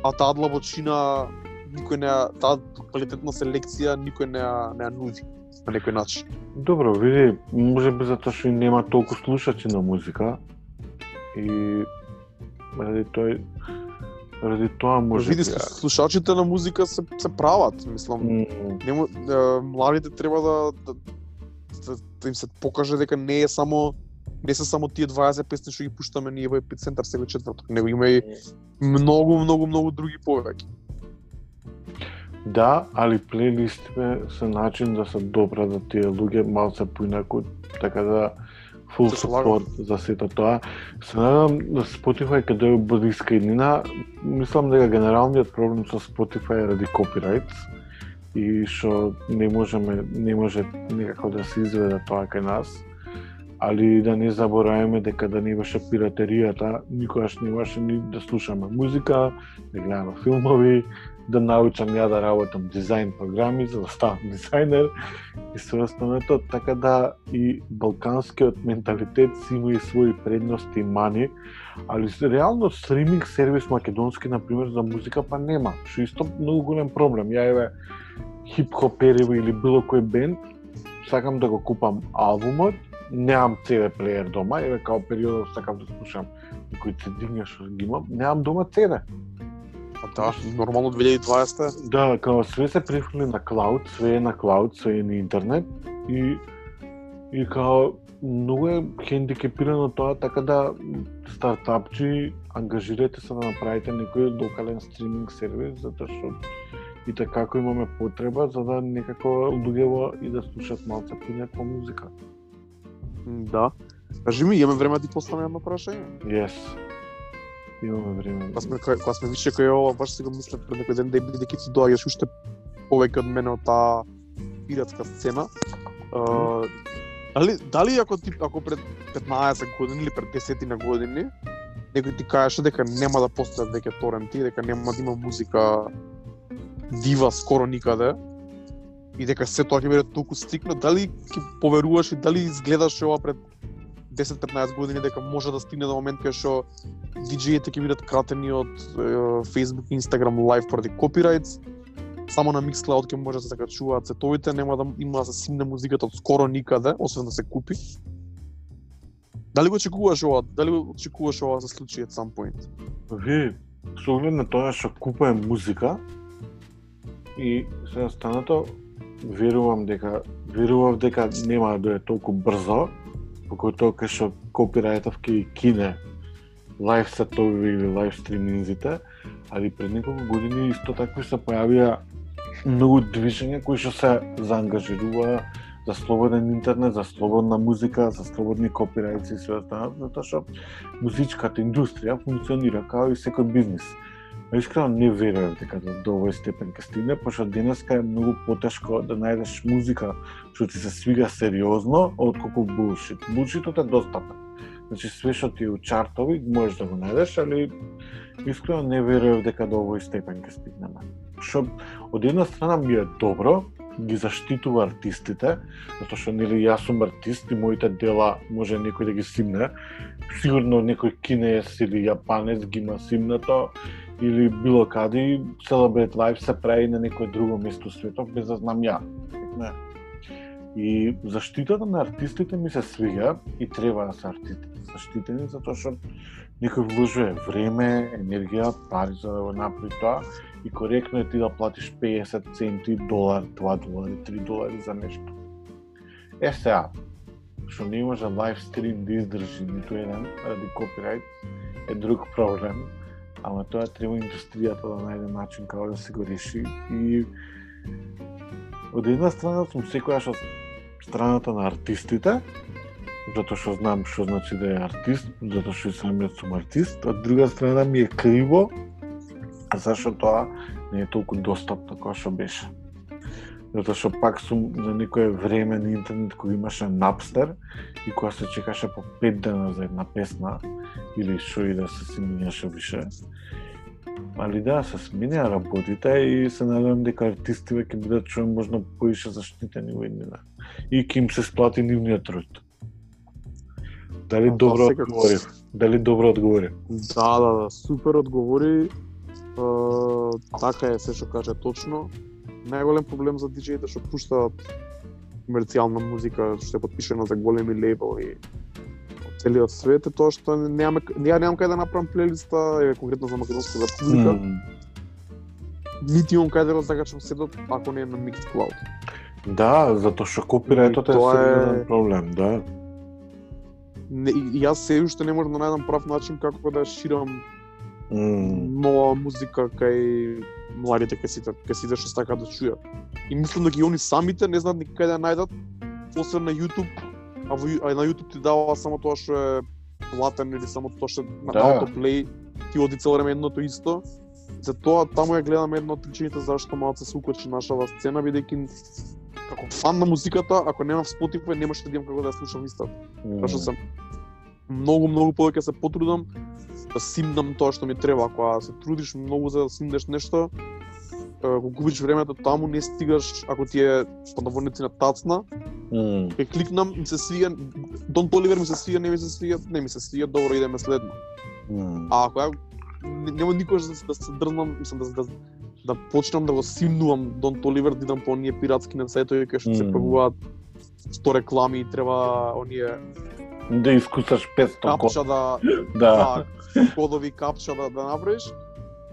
а таа длабочина никој не таа квалитетна селекција никој не ја не ја нуди на некој начин. Добро, види, може би затоа што нема толку слушачи на музика и ради тој ради тоа може Види, слу- слушачите на музика се се прават, мислам. м, Нему, е, младите треба да, да, да, да им се покаже дека не е само не се само тие 20 песни што ги пуштаме ние во епицентар секој четврток, него има и многу, многу, многу други повеќе. Да, али плейлистите се начин да се добра да тие луѓе малце поинаку, така да full support за сето тоа. Се надам да Spotify каде е блиска иднина, мислам дека генералниот проблем со Spotify е ради copyrights и што не можеме не може некако да се изведе тоа кај нас. Али да не забораваме дека да не беше пиратеријата, никогаш не имаше ни да слушаме музика, да гледаме филмови, да научам ја да работам дизајн програми за да ставам дизајнер и се останато, така да и балканскиот менталитет си има и своји предности и мани, али реално стриминг сервис македонски например за музика па нема, што исто многу голем проблем. Ја еве хип-хоп или било кој бенд, сакам да го купам албумот, немам CD плеер дома, еве као периодот сакам да слушам некои CD што ги имам, немам дома CD. Па да, нормално 2020 Да, као све се префрли на клауд, све е на клауд, све е на интернет и и као многу е хендикепирано тоа, така да стартапчи ангажирате се да направите некој локален стриминг сервис, затоа што и така како имаме потреба за да некако луѓето и да слушат малце понеква музика. Да. Кажи ми, имаме време да ти поставам едно прашање? Yes. Имаме време. Кога сме кога, сме више кој ова, баш си го пред некој ден да бидејќи ти доаѓаш уште повеќе од мене од таа пиратска сцена. Uh, дали дали ако ти ако пред 15 години или пред 10 на години некој ти кажеше дека нема да постојат веќе торенти, дека нема да има музика дива скоро никаде и дека се тоа ќе биде толку стикно, дали ќе поверуваш и дали изгледаш ова пред 10-15 години дека може да стигне до момент кај што DJ-ите ќе бидат кратени од е, Facebook и Instagram Live поради копирайтс, само на Mixcloud ќе може да се закачуваат сетовите, нема да има да се симне музиката од скоро никаде, освен да се купи. Дали го очекуваш ова? Дали го очекуваш ова за случај at some point? Ви, со оглед на тоа што купувам музика и се останато верувам дека верував дека нема да е толку брзо, покако кај што копирајтов ќе кине лайв сетови или лайв стриминзите, али пред неколку години исто такви се појавија многу движења кои што се заангажируваа за слободен интернет, за слободна музика, за слободни копирајци и све останато, затоа што музичката индустрија функционира како и секој бизнис. Но искрено не верувам дека до, до овој степен ќе стигне, пошто денеска е многу потешко да најдеш музика што ти се свига сериозно, отколку булшит. Булшитот е достапен. Значи све што ти е у чартови можеш да го најдеш, али искрено не верувам дека до овој степен ќе стигнеме. Што од една страна ми е добро, ги заштитува артистите, затоа што нели јас сум артист и моите дела може некој да ги симне. Сигурно некој кинес или јапанец ги има симнато или било каде и Celebrate Life да се прави на некој друго место светот без да знам ја. Не. И заштитата на артистите ми се свига и треба да се артистите заштитени затоа што некој вложува време, енергија, пари за да го направи тоа и коректно е ти да платиш 50 центи, долар, 2 долари, 3 долари за нешто. Е сега, што не може лайв стрим да издржи ниту еден ради копирајт е друг проблем, ама тоа треба индустријата да најде начин како да се го реши и од една страна сум секојаш од страната на артистите, затоа што знам што значи да е артист, затоа што и самиот сум артист, од друга страна ми е криво зашто тоа не е толку достапно како што беше. Затоа што пак сум за некое време на интернет кога имаше Napster и кога се чекаше по 5 дена за една песна или што и да се сменеше више. Али да, се сменија работите и се надевам дека артисти ќе бидат што можно поише заштитени во еднина. И ќе им се сплати нивниот труд. Дали Па, добро секако. одговори? Дали добро одговори? Да, да, да, супер одговори. Uh, така е се што каже точно. Најголем проблем за диџеите што пуштаат комерцијална музика што е подпишена за големи лейбли од целиот свет е тоа што немаме ја немам кај да направам плейлиста, е конкретно за македонската музика. М, Нити имам кај да го закачам седот ако не е на Mixcloud. Да, затоа што копирајтот е тоа е- проблем, да. Не, јас се уште не можам да најдам прав начин како да ширам М, нова музика кај младите кај сите, кај сите што сакаат да чујат. И мислам дека и они самите не знаат никај да најдат, освен на YouTube, а, во, а на YouTube ти дава само тоа што е платен или само тоа што на Да. autoplay, ти оди цело време едното исто. Затоа таму ја гледам едно од причините зашто малце се укочи нашава сцена, бидејќи како фан на музиката, ако немам Spotify, немаше да имам како да ја слушам исто. Тоа што сам многу многу повеќе се потрудам да симнам тоа што ми треба. Ако се трудиш многу за да симнеш нешто, е, го губиш времето таму, не стигаш ако ти е под наводници на тацна, М, ќе кликнам, ми се свија, Don Toliver ми се свија, не ми се свија, не ми се свија, добро идеме следно. м. А ако ја не- нема никош да, се- да се дрзнам, мислам да, да, да почнам да го симнувам Don Toliver, да идам по оние пиратски на сајтови кај што се Мм. пагуваат 100 реклами и треба оние Да искусаш 500 код. капча да, Да. Да кодови капча да, да направиш,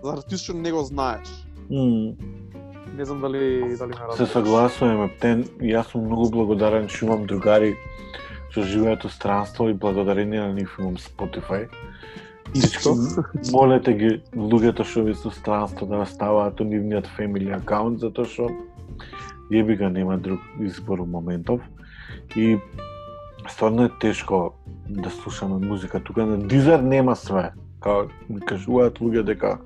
за ти што не го знаеш. М. Не знам дали дали ме Се разбираш. согласувам, Ептен. Јас сум многу благодарен што имам другари што живеат у странство и благодарение на нив имам Spotify. Исто. Молете ги луѓето што ви со странство да ставаат у нивниот family акаунт затоа што јеби ga нема друг избор у моментов и стварно е тешко да слушаме музика тука на Дизер нема све. Као ми кажуваат луѓе дека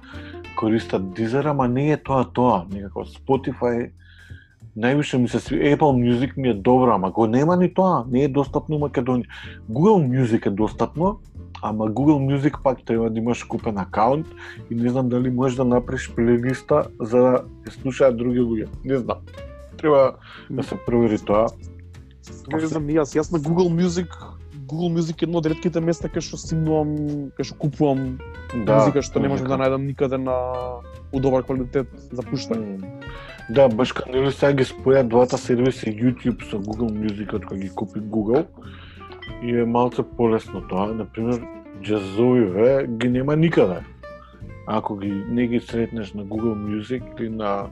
користат Дизер ама не е тоа тоа. Некако Spotify највише ми се сви Apple Music ми е добро, ама го нема ни тоа, не е достапно у Македонија. Google Music е достапно, ама Google Music пак треба да имаш купен акаунт и не знам дали можеш да направиш плейлиста за да слушаат други луѓе. Не знам. Треба да се провери тоа. Не знам, јас, јас на Google Music Google Music е едно од ретките места кај што симнувам, кај што купувам Да, музика што не можам да најдам никаде на у добар квалитет за пуштање. Да, баш кај нели сега ги споја двата сервиси YouTube со Google Music кога ги купи Google и е малце полесно тоа. На пример, джазовиве ги нема никаде. Ако ги не ги сретнеш на Google Music или на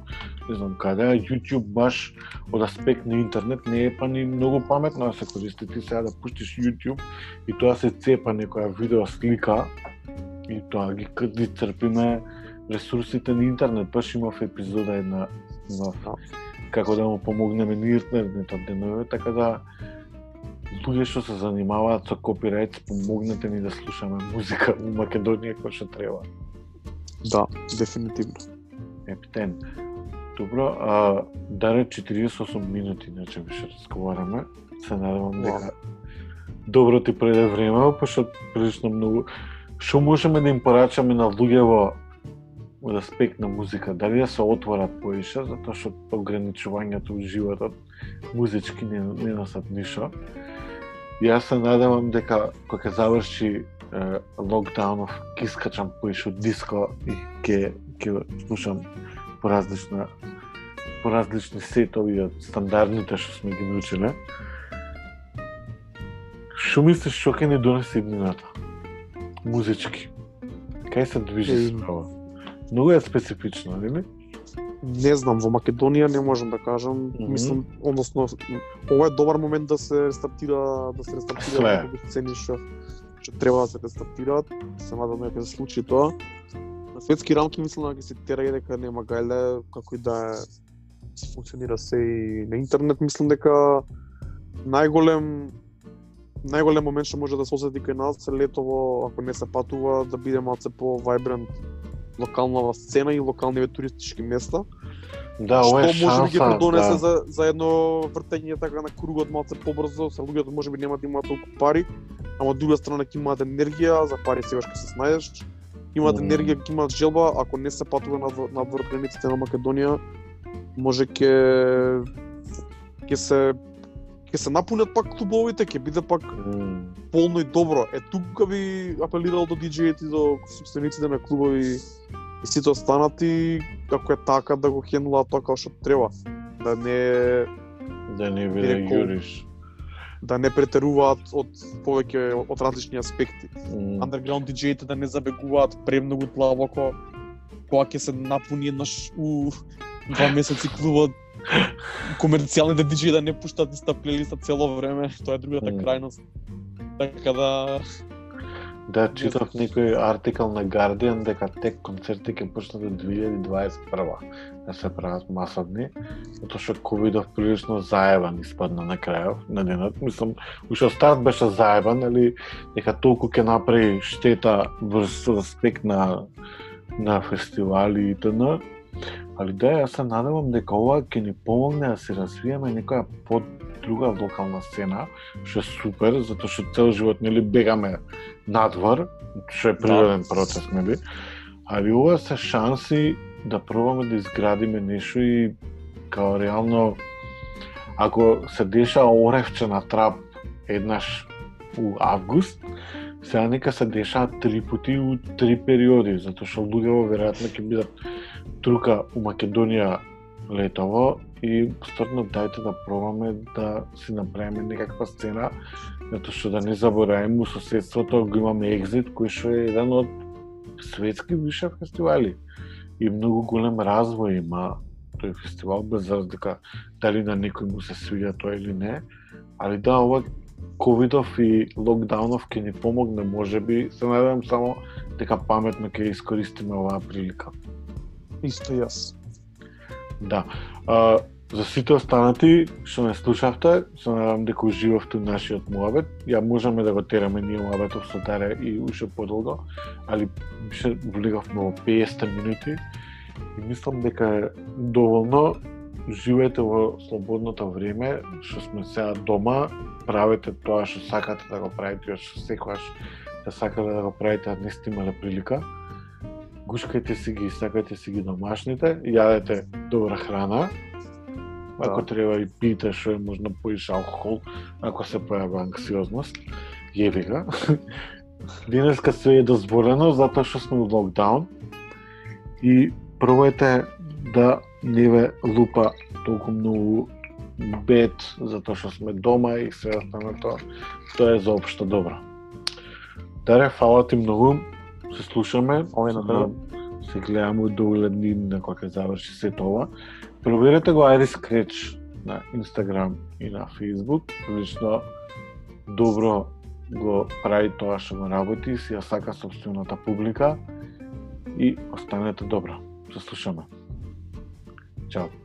не знам каде, YouTube баш од аспект на интернет не е па ни многу паметно да се користи. Ти сега да пуштиш YouTube и тоа се цепа некоја видео слика и тоа ги, ги црпиме ресурсите на интернет. Баш имав епизода една имав како да му помогнеме на интернетот денове, така да луѓе што се занимаваат со копирајт, помогнете ни да слушаме музика во Македонија која што треба. Да, дефинитивно. Ептен. Добро, а, даре 48 минути, иначе више разговараме. Се надевам дека добро ти преде време, пошто прилично многу што можеме да им порачаме на луѓе во од аспект на музика, дали да се отворат поише, затоа што ограничувањето во животот музички не, не носат ништо. Јас се надевам дека кога ќе заврши локдаунов, ќе искачам поише од диско и ќе ќе слушам по различна по различни сетови од стандардните што сме ги научиле. Што мислиш што ќе ни донесе иднината? Музички. Кај се движи справа? Многу е специфично, нели? Не знам, во Македонија не можам да кажам, Мгм. мислам, односно ова е добар момент да се рестартира, да се рестартира неколку сцени што треба да се рестартираат. Се надам дека се случи тоа. На светски рамки мислам дека се тера дека нема гајле како и да се функционира се и на интернет мислам дека најголем најголем момент што може да се осети кај нас е летово ако не се патува да биде малце по вајбрент локалнава сцена и локалниве туристички места Да, што е може би ги шанса, придонесе да. за, за едно вртење така на кругот малце побрзо, се луѓето може би нема да имаат толку пари, ама од друга страна ќе имаат енергија, за пари сегаш ќе се снајдеш. Имаат Мм. енергија, ќе имаат желба, ако не се патува на на границите на Македонија, може ќе ќе се ќе се напунат пак клубовите, ќе биде пак М, полно и добро. Е тука би апелирал до диџеите и до собствениците на клубови и сите останати, ако е така да го хендлаат тоа како што треба. Да не Да не биде јуриш. да не претеруваат од повеќе од различни аспекти. М, Underground да не забегуваат премногу длабоко кога ќе се напуни еднаш у два месеци клубот комерцијалните диџеи да не пуштат иста плейлиста цело време, тоа е другата Мм. крајност. Така да Да, читав некој артикал на Guardian дека тек концерти ќе почнат од 2021 да се прават масовни, затоа што ковидов прилично заебан испадна на крајов на денот. Мислам, уште старт беше заебан, али дека толку ќе направи штета врз аспект на на фестивали и т.н. Али да, јас се надевам дека ова ќе ни помогне да се развиеме некоја под друга локална сцена, што е супер, затоа што цел живот нели бегаме надвор, што е природен процес, нели? Али ова се шанси да пробаме да изградиме нешто и као реално ако се деша оревче на трап еднаш у август, сега нека се дешаат три пати у три периоди, затоа што луѓето веројатно ќе бидат трука у Македонија летово и стотно дајте да пробаме да си направиме некаква сцена, затоа што да не забораваме у соседството го имаме Екзит кој што е еден од светски више фестивали. И многу голем развој има тој фестивал без разлика дали на некој му се свиѓа тоа или не, али да ова ковидов и локдаунов ќе ни помогне можеби, се надевам само дека паметно ќе искористиме оваа прилика. Исто јас. Да. А, за сите останати што не слушавте, се надевам дека уживавте нашиот муабет. Ја можеме да го тераме ние муабетов со Даре и уште подолго, али беше влегавме во 50 минути и мислам дека е доволно живеете во слободното време, што сме сега дома, правете тоа што сакате да го правите, што секогаш да сакате да го правите, а не сте имале прилика. Гушкајте си ги, сакајте си ги домашните, јадете добра храна, ако Да. треба и пиете што е можно поиш алкохол, ако се појава анксиозност, јеби ga. Денеска се е дозволено затоа што сме во локдаун и пробајте да не ве лупа толку многу бед затоа што сме дома и се останато тоа е за општо добро. Даре, фала ти многу. Се слушаме. Овој на Се- Се гледаме у догледни на кога ќе заврши сето ова. Проверете го Iris Scratch на Instagram и на Facebook. Прилично добро го прави тоа што го работи, си ја сака собствената публика и останете добро. Се слушаме. job.